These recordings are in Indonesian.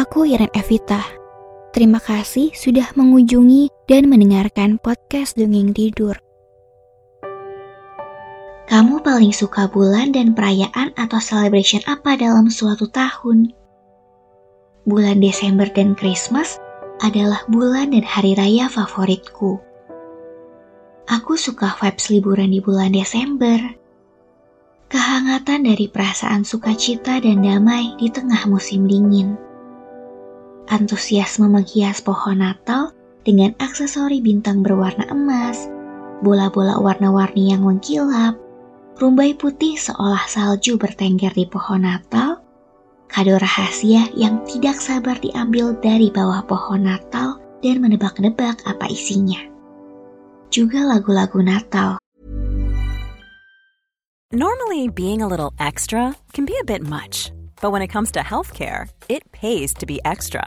Aku Iren Evita. Terima kasih sudah mengunjungi dan mendengarkan podcast Dongeng Tidur. Kamu paling suka bulan dan perayaan atau celebration apa dalam suatu tahun? Bulan Desember dan Christmas adalah bulan dan hari raya favoritku. Aku suka vibes liburan di bulan Desember. Kehangatan dari perasaan sukacita dan damai di tengah musim dingin. Antusiasme menghias pohon Natal dengan aksesori bintang berwarna emas, bola-bola warna-warni yang mengkilap, rumbai putih seolah salju bertengger di pohon Natal, kado rahasia yang tidak sabar diambil dari bawah pohon Natal dan menebak-nebak apa isinya. Juga lagu-lagu Natal. Normally, being a little extra can be a bit much, but when it comes to healthcare, it pays to be extra.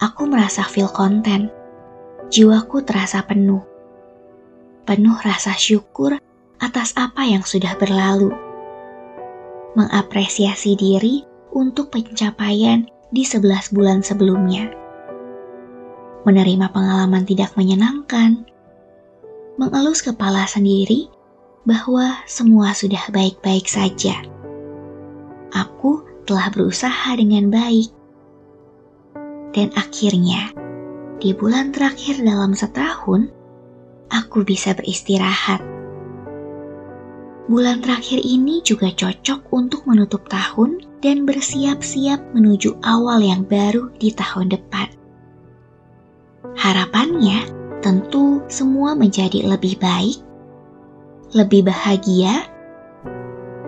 aku merasa feel content. Jiwaku terasa penuh. Penuh rasa syukur atas apa yang sudah berlalu. Mengapresiasi diri untuk pencapaian di 11 bulan sebelumnya. Menerima pengalaman tidak menyenangkan. Mengelus kepala sendiri bahwa semua sudah baik-baik saja. Aku telah berusaha dengan baik dan akhirnya, di bulan terakhir dalam setahun, aku bisa beristirahat. Bulan terakhir ini juga cocok untuk menutup tahun dan bersiap-siap menuju awal yang baru di tahun depan. Harapannya tentu semua menjadi lebih baik, lebih bahagia,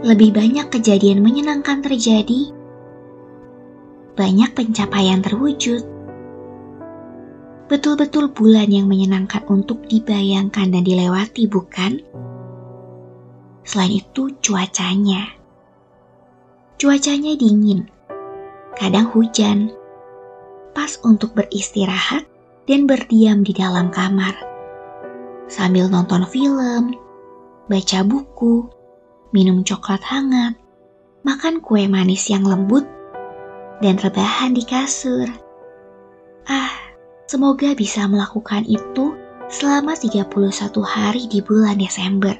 lebih banyak kejadian menyenangkan terjadi, banyak pencapaian terwujud. Betul-betul bulan yang menyenangkan untuk dibayangkan dan dilewati, bukan? Selain itu, cuacanya. Cuacanya dingin, kadang hujan, pas untuk beristirahat dan berdiam di dalam kamar. Sambil nonton film, baca buku, minum coklat hangat, makan kue manis yang lembut dan rebahan di kasur. Ah, semoga bisa melakukan itu selama 31 hari di bulan Desember.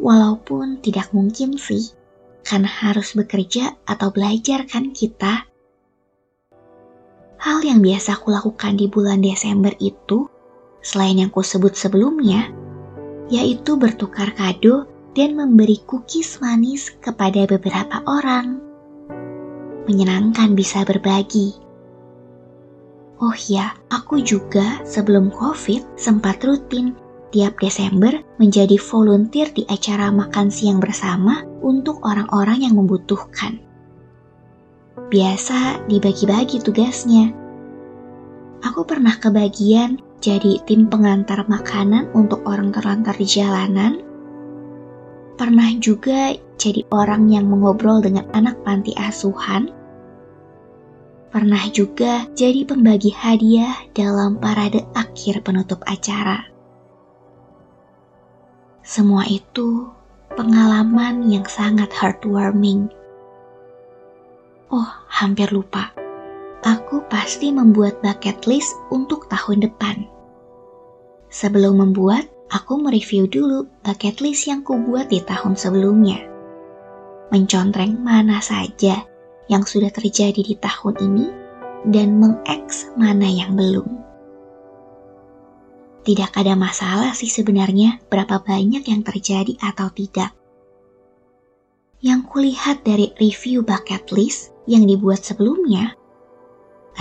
Walaupun tidak mungkin sih, karena harus bekerja atau belajar kan kita. Hal yang biasa aku lakukan di bulan Desember itu, selain yang kusebut sebelumnya, yaitu bertukar kado dan memberi cookies manis kepada beberapa orang menyenangkan bisa berbagi. Oh ya, aku juga sebelum COVID sempat rutin tiap Desember menjadi volunteer di acara makan siang bersama untuk orang-orang yang membutuhkan. Biasa dibagi-bagi tugasnya. Aku pernah kebagian jadi tim pengantar makanan untuk orang terlantar di jalanan. Pernah juga jadi orang yang mengobrol dengan anak panti asuhan pernah juga jadi pembagi hadiah dalam parade akhir penutup acara. Semua itu pengalaman yang sangat heartwarming. Oh, hampir lupa. Aku pasti membuat bucket list untuk tahun depan. Sebelum membuat, aku mereview dulu bucket list yang kubuat di tahun sebelumnya. Mencontreng mana saja yang sudah terjadi di tahun ini dan mengeks mana yang belum. Tidak ada masalah sih sebenarnya berapa banyak yang terjadi atau tidak. Yang kulihat dari review bucket list yang dibuat sebelumnya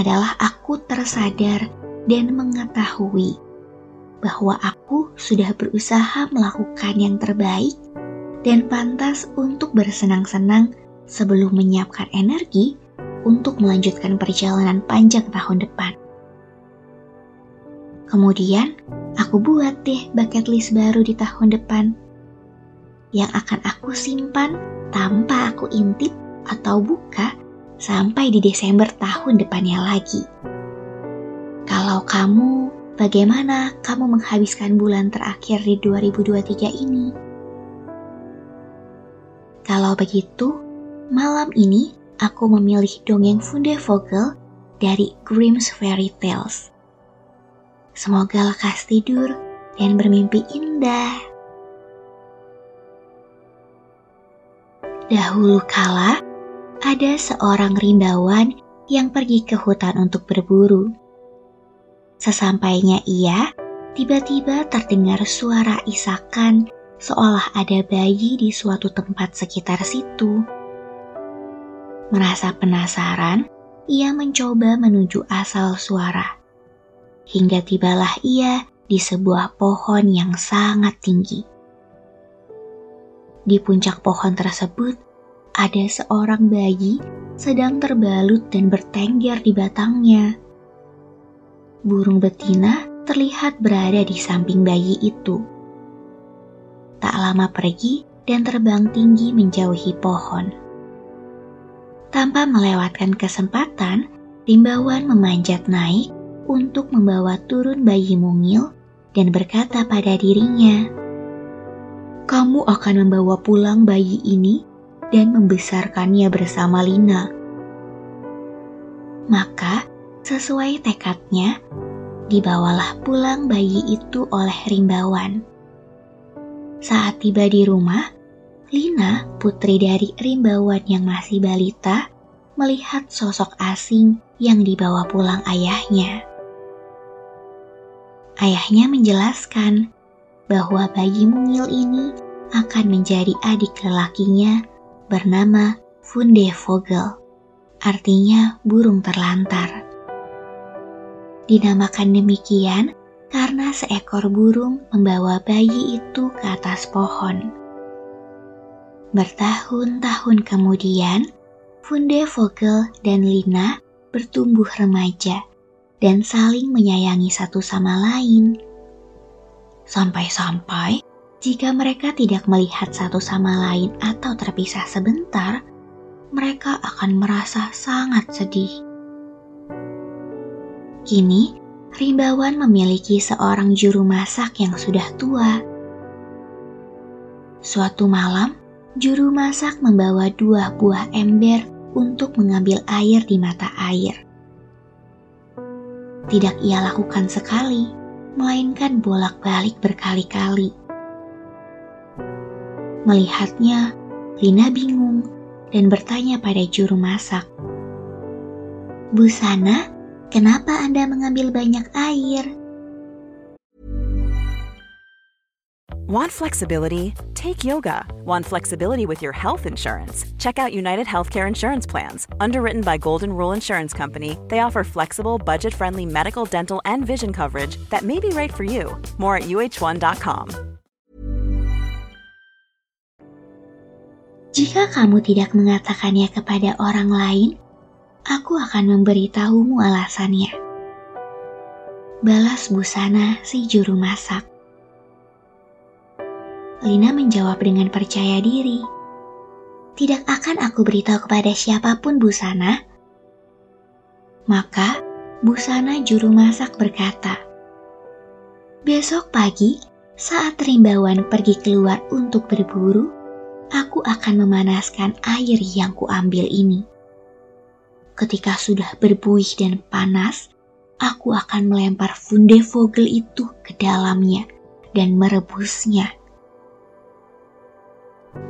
adalah aku tersadar dan mengetahui bahwa aku sudah berusaha melakukan yang terbaik dan pantas untuk bersenang-senang sebelum menyiapkan energi untuk melanjutkan perjalanan panjang tahun depan. Kemudian, aku buat deh bucket list baru di tahun depan yang akan aku simpan tanpa aku intip atau buka sampai di Desember tahun depannya lagi. Kalau kamu, bagaimana kamu menghabiskan bulan terakhir di 2023 ini? Kalau begitu, malam ini aku memilih dongeng Funde Vogel dari Grimm's Fairy Tales. Semoga lekas tidur dan bermimpi indah. Dahulu kala, ada seorang rimbawan yang pergi ke hutan untuk berburu. Sesampainya ia, tiba-tiba terdengar suara isakan seolah ada bayi di suatu tempat sekitar situ. Merasa penasaran, ia mencoba menuju asal suara hingga tibalah ia di sebuah pohon yang sangat tinggi. Di puncak pohon tersebut ada seorang bayi sedang terbalut dan bertengger di batangnya. Burung betina terlihat berada di samping bayi itu. Tak lama pergi dan terbang tinggi menjauhi pohon. Tanpa melewatkan kesempatan, Rimbawan memanjat naik untuk membawa turun bayi mungil dan berkata pada dirinya, "Kamu akan membawa pulang bayi ini dan membesarkannya bersama Lina." Maka, sesuai tekadnya, dibawalah pulang bayi itu oleh Rimbawan. Saat tiba di rumah, Lina, putri dari Rimbawan yang masih balita, melihat sosok asing yang dibawa pulang ayahnya. Ayahnya menjelaskan bahwa bayi mungil ini akan menjadi adik lelakinya bernama Funde Vogel, artinya burung terlantar. Dinamakan demikian karena seekor burung membawa bayi itu ke atas pohon. Bertahun-tahun kemudian, Funde Vogel dan Lina bertumbuh remaja dan saling menyayangi satu sama lain. Sampai-sampai, jika mereka tidak melihat satu sama lain atau terpisah sebentar, mereka akan merasa sangat sedih. Kini, Rimbawan memiliki seorang juru masak yang sudah tua. Suatu malam, juru masak membawa dua buah ember untuk mengambil air di mata air tidak ia lakukan sekali, melainkan bolak-balik berkali-kali. Melihatnya, Lina bingung dan bertanya pada juru masak. Bu Sana, kenapa Anda mengambil banyak air? Want flexibility? Take yoga. Want flexibility with your health insurance? Check out United Healthcare Insurance Plans. Underwritten by Golden Rule Insurance Company, they offer flexible, budget friendly medical, dental, and vision coverage that may be right for you. More at uh1.com. Jika kamu tidak mengatakannya kepada orang lain, aku akan memberitahumu alasannya. Balas busana si juru masak. Lina menjawab dengan percaya diri. Tidak akan aku beritahu kepada siapa pun Busana. Maka Busana juru masak berkata, Besok pagi saat rimbawan pergi keluar untuk berburu, aku akan memanaskan air yang kuambil ini. Ketika sudah berbuih dan panas, aku akan melempar funde vogel itu ke dalamnya dan merebusnya.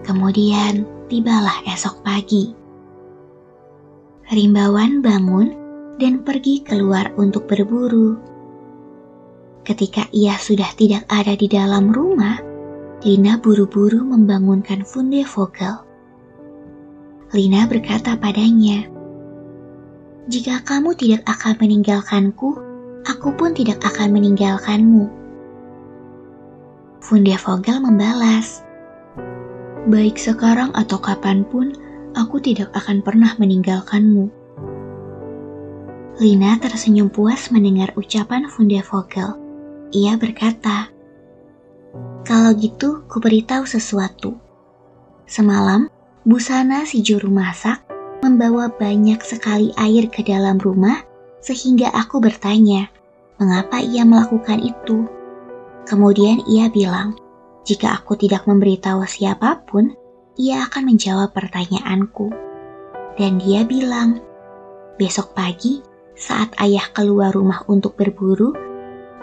Kemudian tibalah esok pagi. Rimbawan bangun dan pergi keluar untuk berburu. Ketika ia sudah tidak ada di dalam rumah, Lina buru-buru membangunkan Funde Vogel. Lina berkata padanya, "Jika kamu tidak akan meninggalkanku, aku pun tidak akan meninggalkanmu." Funde Vogel membalas, Baik sekarang atau kapan pun, aku tidak akan pernah meninggalkanmu. Lina tersenyum puas mendengar ucapan Funde Vogel. Ia berkata, Kalau gitu, ku beritahu sesuatu. Semalam, busana si juru masak membawa banyak sekali air ke dalam rumah sehingga aku bertanya, mengapa ia melakukan itu? Kemudian ia bilang, jika aku tidak memberitahu siapa pun, ia akan menjawab pertanyaanku. Dan dia bilang, besok pagi saat ayah keluar rumah untuk berburu,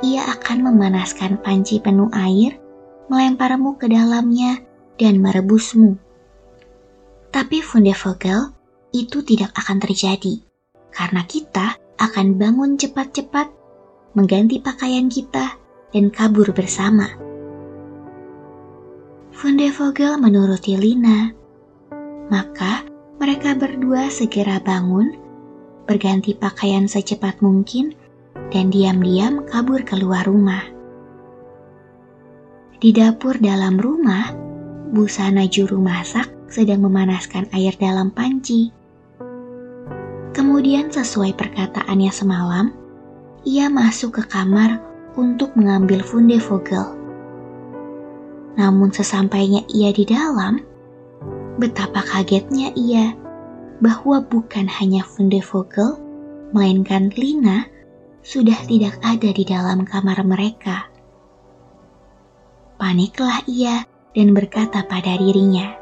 ia akan memanaskan panci penuh air, melemparmu ke dalamnya, dan merebusmu. Tapi Vogel, itu tidak akan terjadi, karena kita akan bangun cepat-cepat, mengganti pakaian kita, dan kabur bersama. Funde Vogel menuruti Lina. Maka mereka berdua segera bangun berganti pakaian secepat mungkin, dan diam-diam kabur keluar rumah. Di dapur dalam rumah, busana juru masak sedang memanaskan air dalam panci. Kemudian sesuai perkataannya semalam, ia masuk ke kamar untuk mengambil funde vogel. Namun sesampainya ia di dalam, betapa kagetnya ia bahwa bukan hanya Funde Vogel, melainkan Lina sudah tidak ada di dalam kamar mereka. Paniklah ia dan berkata pada dirinya,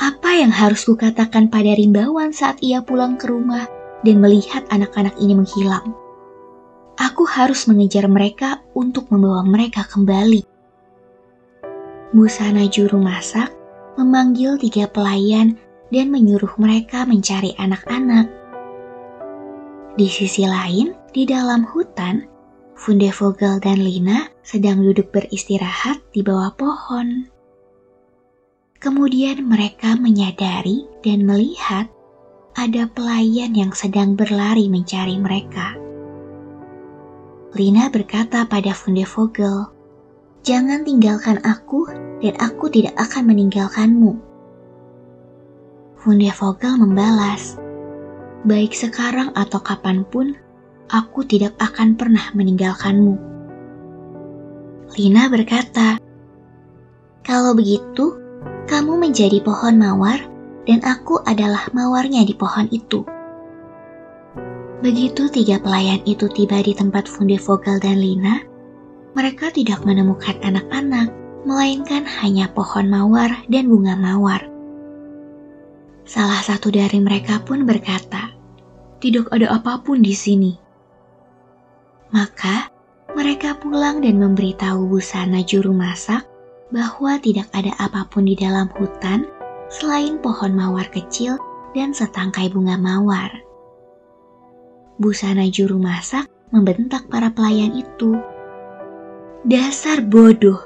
Apa yang harus kukatakan pada Rimbawan saat ia pulang ke rumah dan melihat anak-anak ini menghilang? Aku harus mengejar mereka untuk membawa mereka kembali. Busana juru masak memanggil tiga pelayan dan menyuruh mereka mencari anak-anak. Di sisi lain, di dalam hutan, Funde Vogel dan Lina sedang duduk beristirahat di bawah pohon. Kemudian mereka menyadari dan melihat ada pelayan yang sedang berlari mencari mereka. Lina berkata pada Funde Vogel, "Jangan tinggalkan aku, dan aku tidak akan meninggalkanmu." Funde Vogel membalas, Baik sekarang atau kapan pun, aku tidak akan pernah meninggalkanmu. Lina berkata, Kalau begitu, kamu menjadi pohon mawar dan aku adalah mawarnya di pohon itu. Begitu tiga pelayan itu tiba di tempat Funde Vogel dan Lina, mereka tidak menemukan anak-anak, melainkan hanya pohon mawar dan bunga mawar. Salah satu dari mereka pun berkata, "Tidak ada apa pun di sini." Maka mereka pulang dan memberitahu busana juru masak bahwa tidak ada apa pun di dalam hutan selain pohon mawar kecil dan setangkai bunga mawar. Busana juru masak membentak para pelayan itu. Dasar bodoh,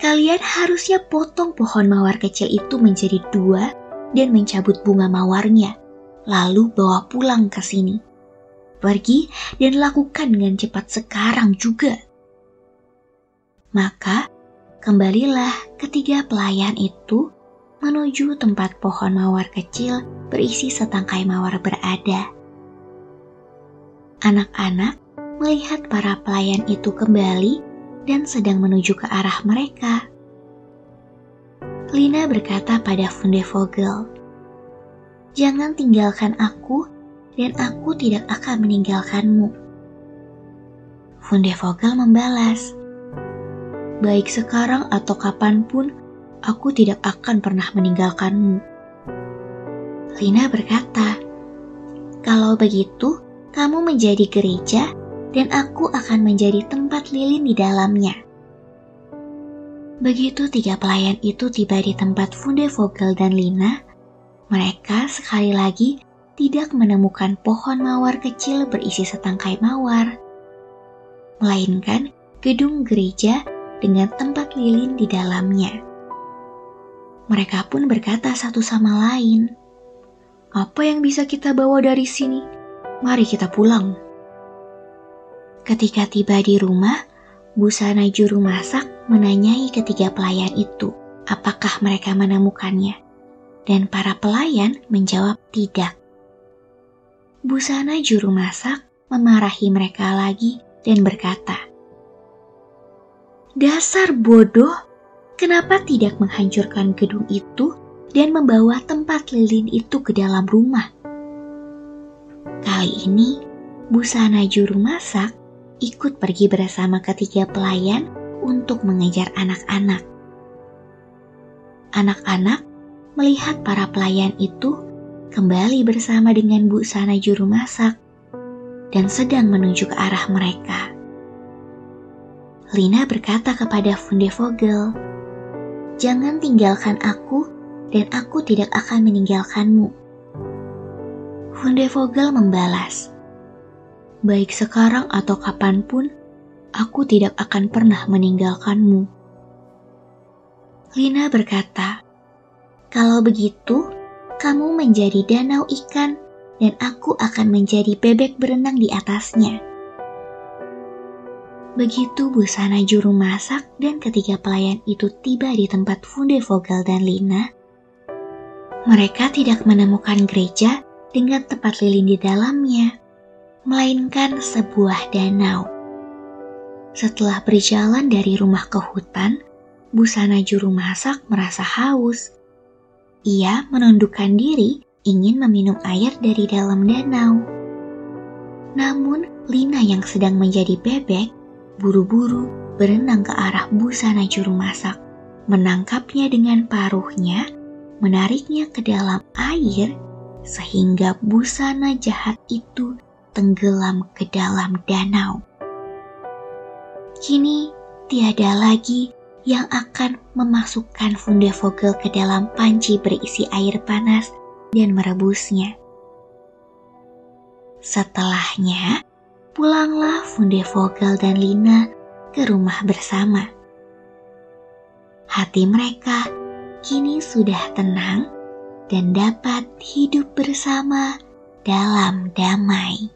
kalian harusnya potong pohon mawar kecil itu menjadi dua dan mencabut bunga mawarnya, lalu bawa pulang ke sini. Pergi dan lakukan dengan cepat sekarang juga. Maka kembalilah ketiga pelayan itu menuju tempat pohon mawar kecil berisi setangkai mawar berada. Anak-anak melihat para pelayan itu kembali dan sedang menuju ke arah mereka. Lina berkata pada Funde Vogel, Jangan tinggalkan aku dan aku tidak akan meninggalkanmu. Funde Vogel membalas, Baik sekarang atau kapan pun, aku tidak akan pernah meninggalkanmu. Lina berkata, Kalau begitu, kamu menjadi gereja dan aku akan menjadi tempat lilin di dalamnya. Begitu tiga pelayan itu tiba di tempat Funde Vogel dan Lina, mereka sekali lagi tidak menemukan pohon mawar kecil berisi setangkai mawar, melainkan gedung gereja dengan tempat lilin di dalamnya. Mereka pun berkata satu sama lain, "Apa yang bisa kita bawa dari sini? Mari kita pulang." Ketika tiba di rumah, busana juru masak menanyai ketiga pelayan itu apakah mereka menemukannya. Dan para pelayan menjawab tidak. Busana juru masak memarahi mereka lagi dan berkata, "Dasar bodoh, kenapa tidak menghancurkan gedung itu dan membawa tempat lilin itu ke dalam rumah?" Kali ini, busana juru masak ikut pergi bersama ketiga pelayan untuk mengejar anak-anak. Anak-anak melihat para pelayan itu kembali bersama dengan Bu Sana juru masak dan sedang menuju ke arah mereka. Lina berkata kepada Funde Vogel, "Jangan tinggalkan aku dan aku tidak akan meninggalkanmu." Funde Vogel membalas, baik sekarang atau kapan pun, aku tidak akan pernah meninggalkanmu. Lina berkata, kalau begitu, kamu menjadi danau ikan dan aku akan menjadi bebek berenang di atasnya. Begitu busana juru masak dan ketiga pelayan itu tiba di tempat Funde Vogel dan Lina, mereka tidak menemukan gereja dengan tempat lilin di dalamnya melainkan sebuah danau. Setelah berjalan dari rumah ke hutan, busana juru masak merasa haus. Ia menundukkan diri ingin meminum air dari dalam danau. Namun, Lina yang sedang menjadi bebek buru-buru berenang ke arah busana juru masak, menangkapnya dengan paruhnya, menariknya ke dalam air, sehingga busana jahat itu tenggelam ke dalam danau. Kini tiada lagi yang akan memasukkan Funde Vogel ke dalam panci berisi air panas dan merebusnya. Setelahnya, pulanglah Funde Vogel dan Lina ke rumah bersama. Hati mereka kini sudah tenang dan dapat hidup bersama dalam damai.